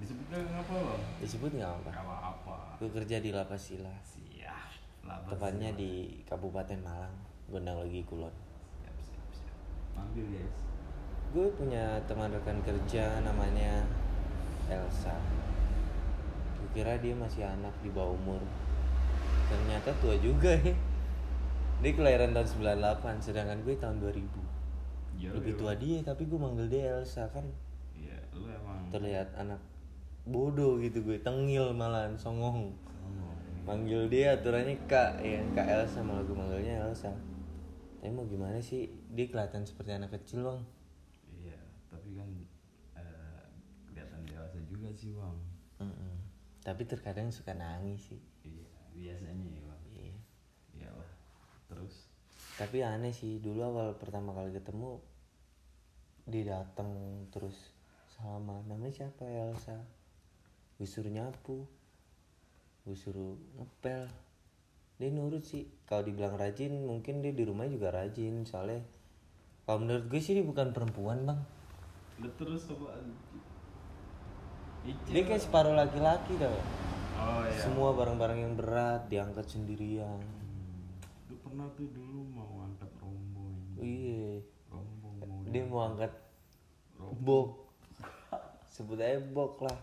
disebutnya ngapa bang? Disebut nggak apa? Apa apa gue kerja di Lapasila siap Lapas tepatnya di Kabupaten Malang Gondang Legi Kulon. Siap siap siap. Ambil guys gue punya teman rekan kerja namanya Elsa. Gue kira dia masih anak di bawah umur. Ternyata tua juga ya. Dia kelahiran tahun 98 sedangkan gue tahun 2000 Yo, lebih yo. tua dia tapi gue manggil dia Elsa kan? Iya lu emang terlihat anak bodoh gitu gue tengil malahan songong. Sombong. manggil dia aturannya kak ya kak Elsa malah gue manggilnya Elsa. Tapi mau gimana sih? Dia kelihatan seperti anak kecil bang. Iya tapi kan eh, kelihatan dewasa juga sih bang. Mm-mm. tapi terkadang suka nangis sih. Iya biasanya ya bang. Iya. Iyalah terus? Tapi aneh sih dulu awal pertama kali ketemu dia datang terus salaman namanya siapa Elsa gue suruh nyapu. Gue suruh ngepel. Dia nurut sih. Kalau dibilang rajin mungkin dia di rumah juga rajin. Soalnya kalau menurut gue sih dia bukan perempuan bang. Udah terus dia kayak separuh laki-laki tau. Oh iya. Semua barang-barang yang berat diangkat sendirian. Hmm. Lu pernah tuh dulu mau angkat rombong iya. Rombong mau dia mau angkat Rombong. sebut aja bok lah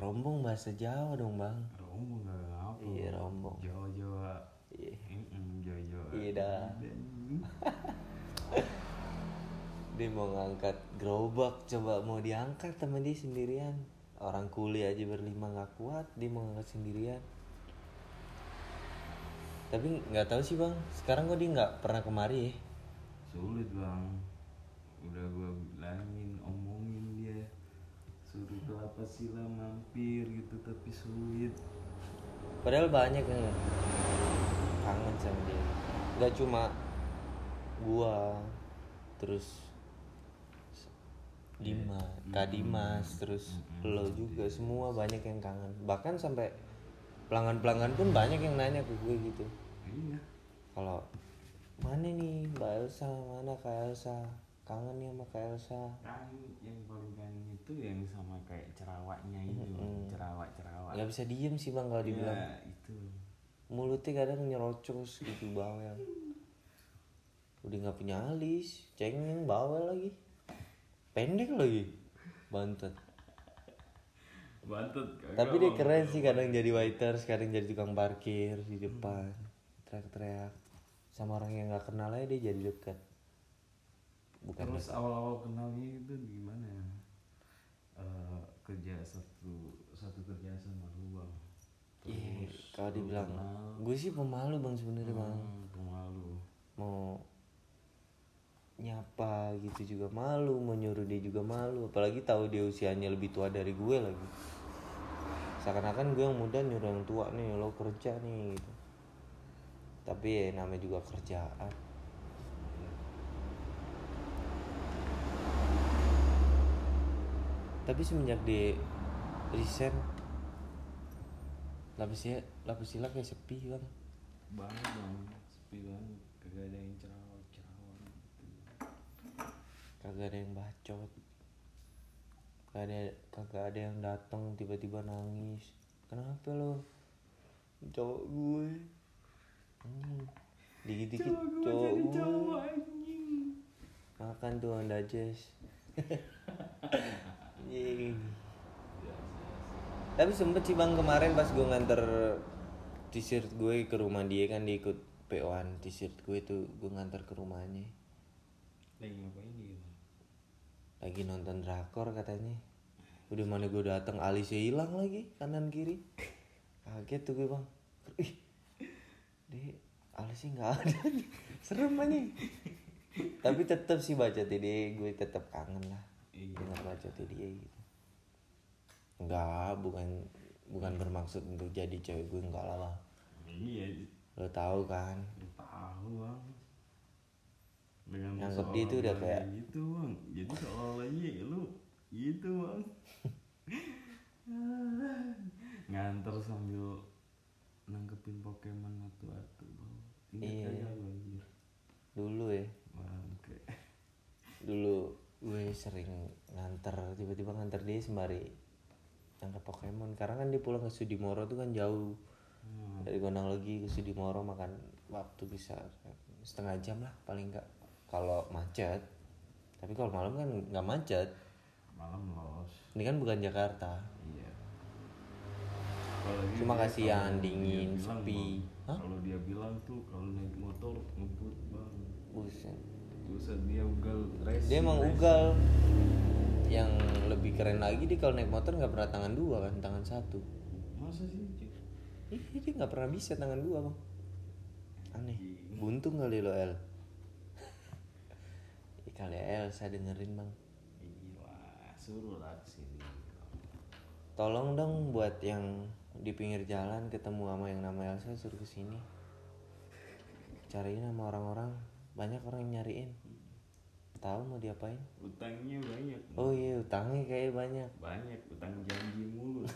rombong bahasa Jawa dong bang. Rombong gak apa? Iya rombong. Jawa Jawa iya. Jawa Jawa Iya dah. dia mau ngangkat gerobak coba mau diangkat sama dia sendirian. Orang kuli aja berlima nggak kuat dia mau ngangkat sendirian. Tapi nggak tahu sih bang. Sekarang kok dia nggak pernah kemari ya? Sulit bang. Udah gua suruh ke apa sila mampir gitu tapi sulit Padahal banyak yang kangen sama dia. Gak cuma gua, terus Dima, Kak Dimas, terus lo juga semua banyak yang kangen. Bahkan sampai pelanggan-pelanggan pun banyak yang nanya ke gue gitu. iya Kalau mana nih Mbak Elsa, mana Kak Elsa? Kangen nih sama Kak Elsa. kan yang paling kangen itu yang sama kayak cerawaknya itu cerawak cerawak Gak bisa diem sih bang kalau dibilang. ya itu. Mulutnya kadang nyerocos gitu bawel udah nggak punya alis cengeng bawel lagi. Pendek lagi bantet. Kagak, tapi dia Bang. keren sih kadang jadi waiter kadang jadi tukang parkir di depan. Teriak-teriak. Sama orang yang nggak kenal aja dia jadi dekat bukan terus awal-awal kenalnya itu gimana ya? Eh, kerja satu satu kerja sama lu bang. Iya, terus kalau dibilang gue sih pemalu bang sebenarnya bang. Hmm, pemalu. Mau nyapa gitu juga malu mau nyuruh dia juga malu apalagi tahu dia usianya lebih tua dari gue lagi. Seakan-akan gue yang muda nyuruh yang tua nih lo kerja nih gitu. Tapi ya namanya juga kerjaan tapi semenjak di resign lapisnya lapisila kayak sepi bang banget bang sepi banget. Kagak ada yang cerawat cerawat gitu. Kagak ada yang bacot. Kagak ada kagak ada yang datang tiba-tiba nangis. Kenapa lo? Cowok gue. Hmm. dikit-dikit cowok gue anjing. Makan tuh anda jazz Anjing. tapi sempet sih bang kemarin pas gue nganter t-shirt gue ke rumah dia kan dia ikut PO-an t-shirt gue tuh gue nganter ke rumahnya. Lagi ngapain dia lagi nonton drakor katanya. Udah mana gue datang alisnya hilang lagi kanan kiri. Kaget tuh gue bang. Ih deh alisnya nggak ada serem aja tapi tetap sih baca dia gue tetap kangen lah Iya. dengan baca dia gitu. Enggak bukan bukan bermaksud untuk jadi cewek gue enggak lah bang iya. Lo tahu kan? Tahu bang. Dengan Nganggep dia itu udah seolah-olah kayak- gitu bang. Jadi seolah iya lu gitu bang. Nganter sambil nangkepin Pokemon atu-atu bang. Ingat Iya. aja dulu ya. Bangke. Dulu gue sering nganter tiba-tiba nganter dia sembari nangkap Pokemon. Karena kan dia pulang ke Sudimoro tuh kan jauh Hmm. dari Gondang Legi ke Sudimoro makan waktu bisa setengah jam lah paling enggak kalau macet tapi kalau malam kan nggak macet. Malam los. Ini kan bukan Jakarta. Iya. Apalagi Cuma kasihan, dingin, bilang, sepi. Kalau dia bilang tuh kalau naik motor ngebut bang. Buset Buset dia ugal racing dia emang racing. ugal. Yang lebih keren lagi dia kalau naik motor nggak pernah tangan dua kan tangan satu. Masa sih? Ih, dia nggak pernah bisa tangan dua bang. Aneh. Buntung kali lo El. Kali Elsa dengerin bang. Gila suruh lah ke sini tolong dong buat yang di pinggir jalan ketemu sama yang nama Elsa suruh ke sini cariin sama orang-orang banyak orang yang nyariin. Tahu mau diapain? Utangnya banyak. Oh iya utangnya kayak banyak. Banyak utang janji mulu.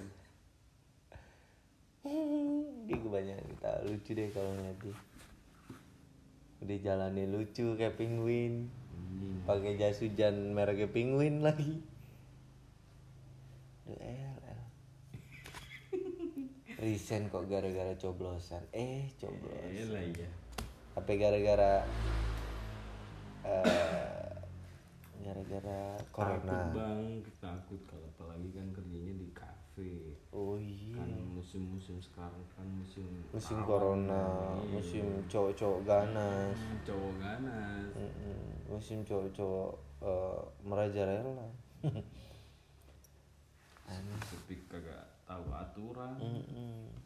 Dia kebanyakan kita lucu deh kalau ngeliat dia. Udah jalannya lucu kayak penguin. Anjing. pakai jas hujan mereknya penguin lagi. Duh, El, El. Resign kok gara-gara coblosan. Eh coblos Iya. lah ya Apa gara-gara eh, Gara-gara takut corona bang takut kalau apalagi kan kerjanya di kafe Oh iya kan musim-musim sekarang kan musim Musim rawan. corona Iya. Musim cowok-cowok ganas Hmm, cowok ganas Mm-mm. Musim cowok-cowok eh, merajalela tapi kagak tahu aturan Mm-mm. Nggak,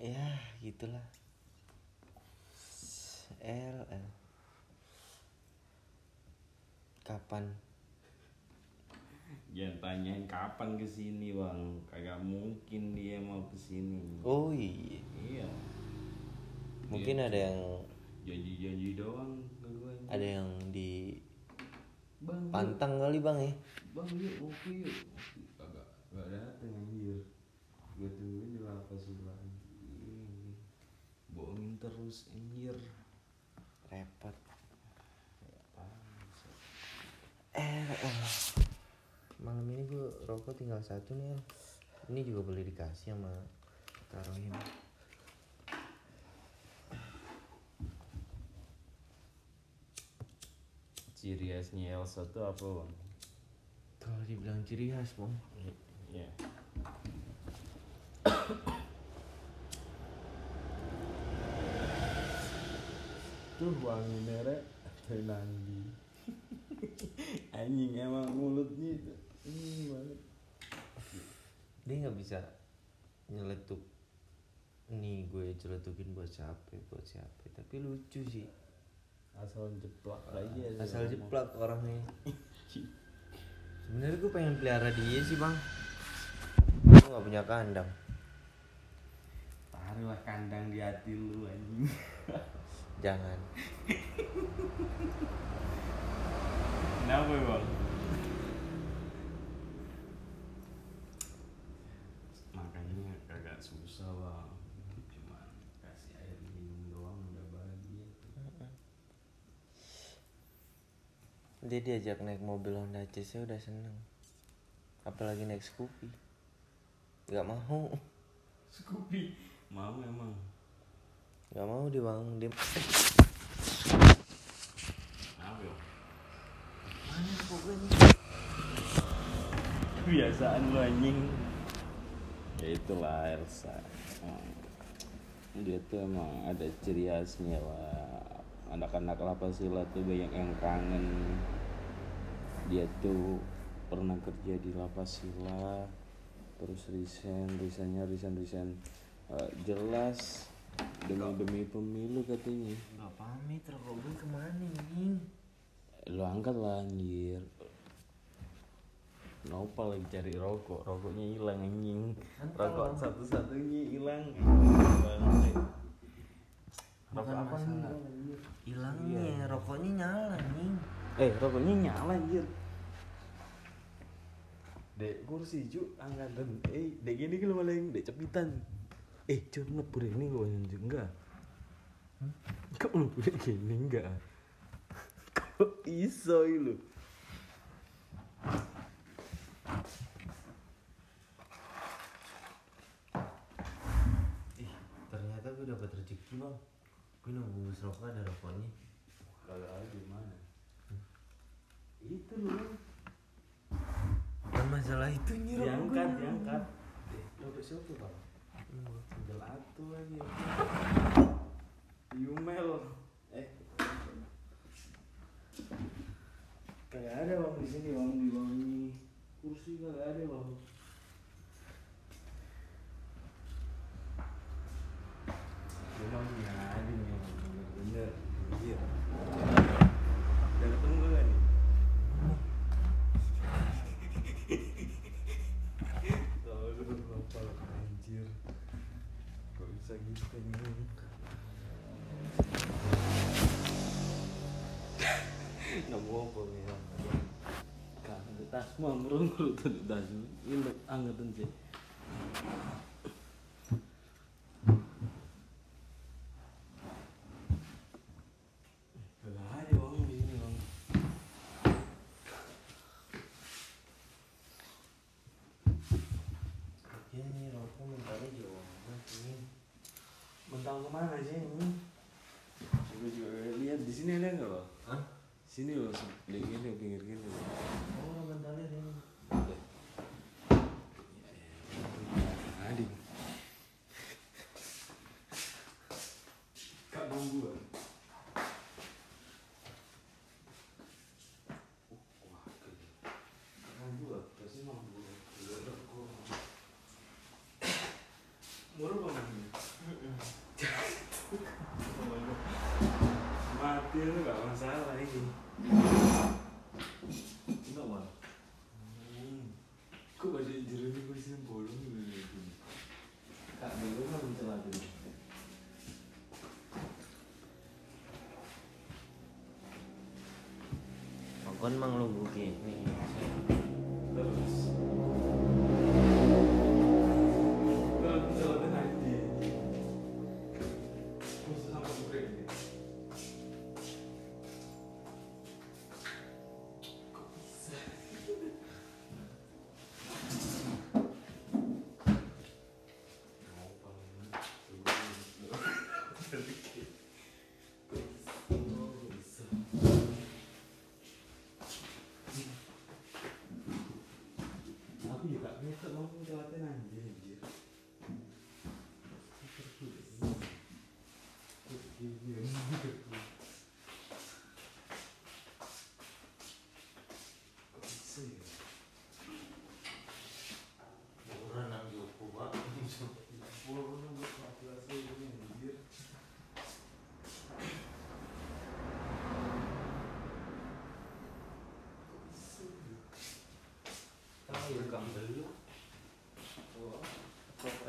ya gitulah. L, L. Kapan? jangan tanyain kapan ke sini bang kagak mungkin dia mau ke sini Oh iya, iya mungkin ada yang janji-janji doang ada yang di bang yuk, pantang kali bang ya. bang yuk ngopi yuk kagak kagak dateng anjir gue tungguin di lapas sebelah Ih, terus anjir Repot. L, L. Malam ini gue rokok tinggal satu nih El. Ini juga boleh dikasih sama Karohim. ciri khasnya Elsa tuh apa bang? Kalau dibilang ciri khas bang, Iya. Tuh wangi merek tenanggi. Anjing emang mulutnya itu. Hmm, banget. dia nggak bisa nyeletuk nih gue celetukin buat siapa buat siapa tapi lucu sih Asal jeplak aja. dia asal jeplak orangnya sebenarnya gue pengen pelihara dia sih bang gue nggak punya kandang Taruhlah kandang di hati lu anjing. jangan Kenapa bang? Makanya kagak susah bang. Cuman kasih air minum doang udah bahagia. dia diajak naik mobil Honda CC udah seneng apalagi naik Scoopy nggak mau Scoopy mau emang. Nggak mau dia bang dia Kebiasaan lu anjing. Ya itulah Elsa. Hmm. Dia tuh emang ada ciri khasnya lah. Anak-anak lapas sila tuh banyak yang kangen. Dia tuh pernah kerja di lapas sila terus resign resign resign resign Eh, jelas demi demi pemilu katanya nggak pamit gue ke mana nih lo angkat lah anjir Nopal lagi cari rokok, rokoknya hilang anjing. Rokok satu-satunya hilang. Rokok apa nih? hilangnya rokoknya nyala nih Eh, rokoknya nyala anjir. Dek kursi cu angkatan. Eh, dek gini kalau malah yang dek cepitan eh cuy ngebur ini gue anjing? Enggak. Enggak kok ngebur gini? Enggak. Kok iso lu ih ternyata gue dapat rezeki bang. Gue nunggu rokok ada rokoknya. Kalau ada gimana hmm? itu loh Bukan masalah itu nyerang Diangkat, diangkat. Eh, siapa bang? Tinggal atu lagi. Yumel. Eh. Kagak ada bang di sini bang di bawah ini. Kursi kagak ada bang. Memangnya ada nih bang. Bener. Iya. Udah ketemu kagak nih? Tahu lu kenapa anjir. Kok bisa gitu? Nemu apa ya? Kan tas mah murung murung tuh tas. Ini angkatan sih. Gak ada bang di sini bang. ya nih rokok mentalnya jauh banget ini Mentang ke mana sih ini? Coba juga lihat di sini ada nggak loh? Hah? Sini loh, di gini pinggir gini. loh. oh mentalnya ini Adik. Kak bang gua. Wah, gede. Kak bang gua, pasti bang gua. Gila, gua. Murah bang ini. Mati lu gak masalah ini. Enggak bang. Hmm. Kok baca jeruk ini gue sini bolong gitu. Kak, dulu kan mencelat dulu. Makon tahu ya kabel lu Oh, kok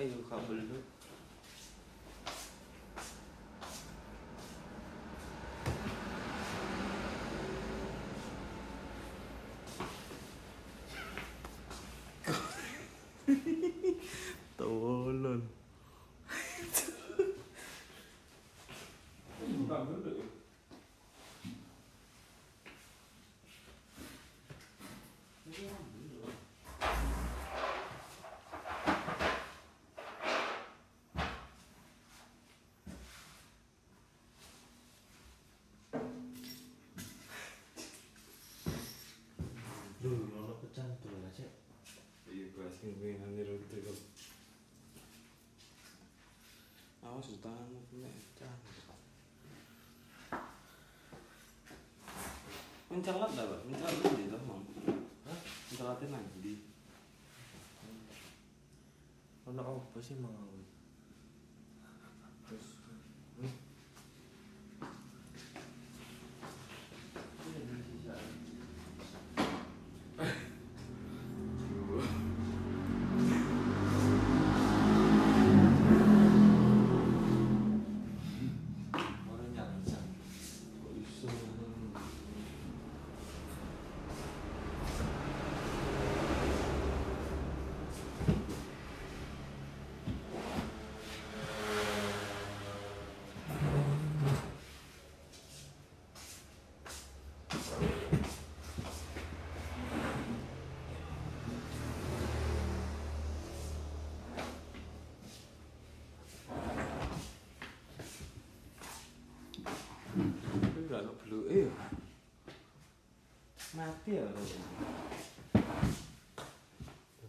Rute kok. Awas tanganmu punya Mencelat dah, Pak. Mencelat di toh. Hah? Nono apa sih mau Terus nyangsa kok bisa? gak lo blue eh mati ya lo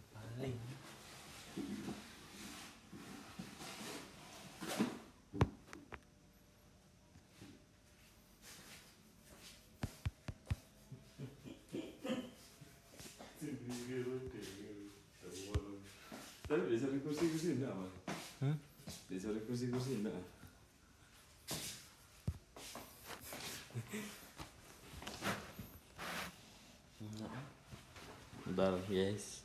paling tapi bisa di kursi kursi enggak mas hmm? bisa di kursi kursi enggak Enggak. Bentar, guys.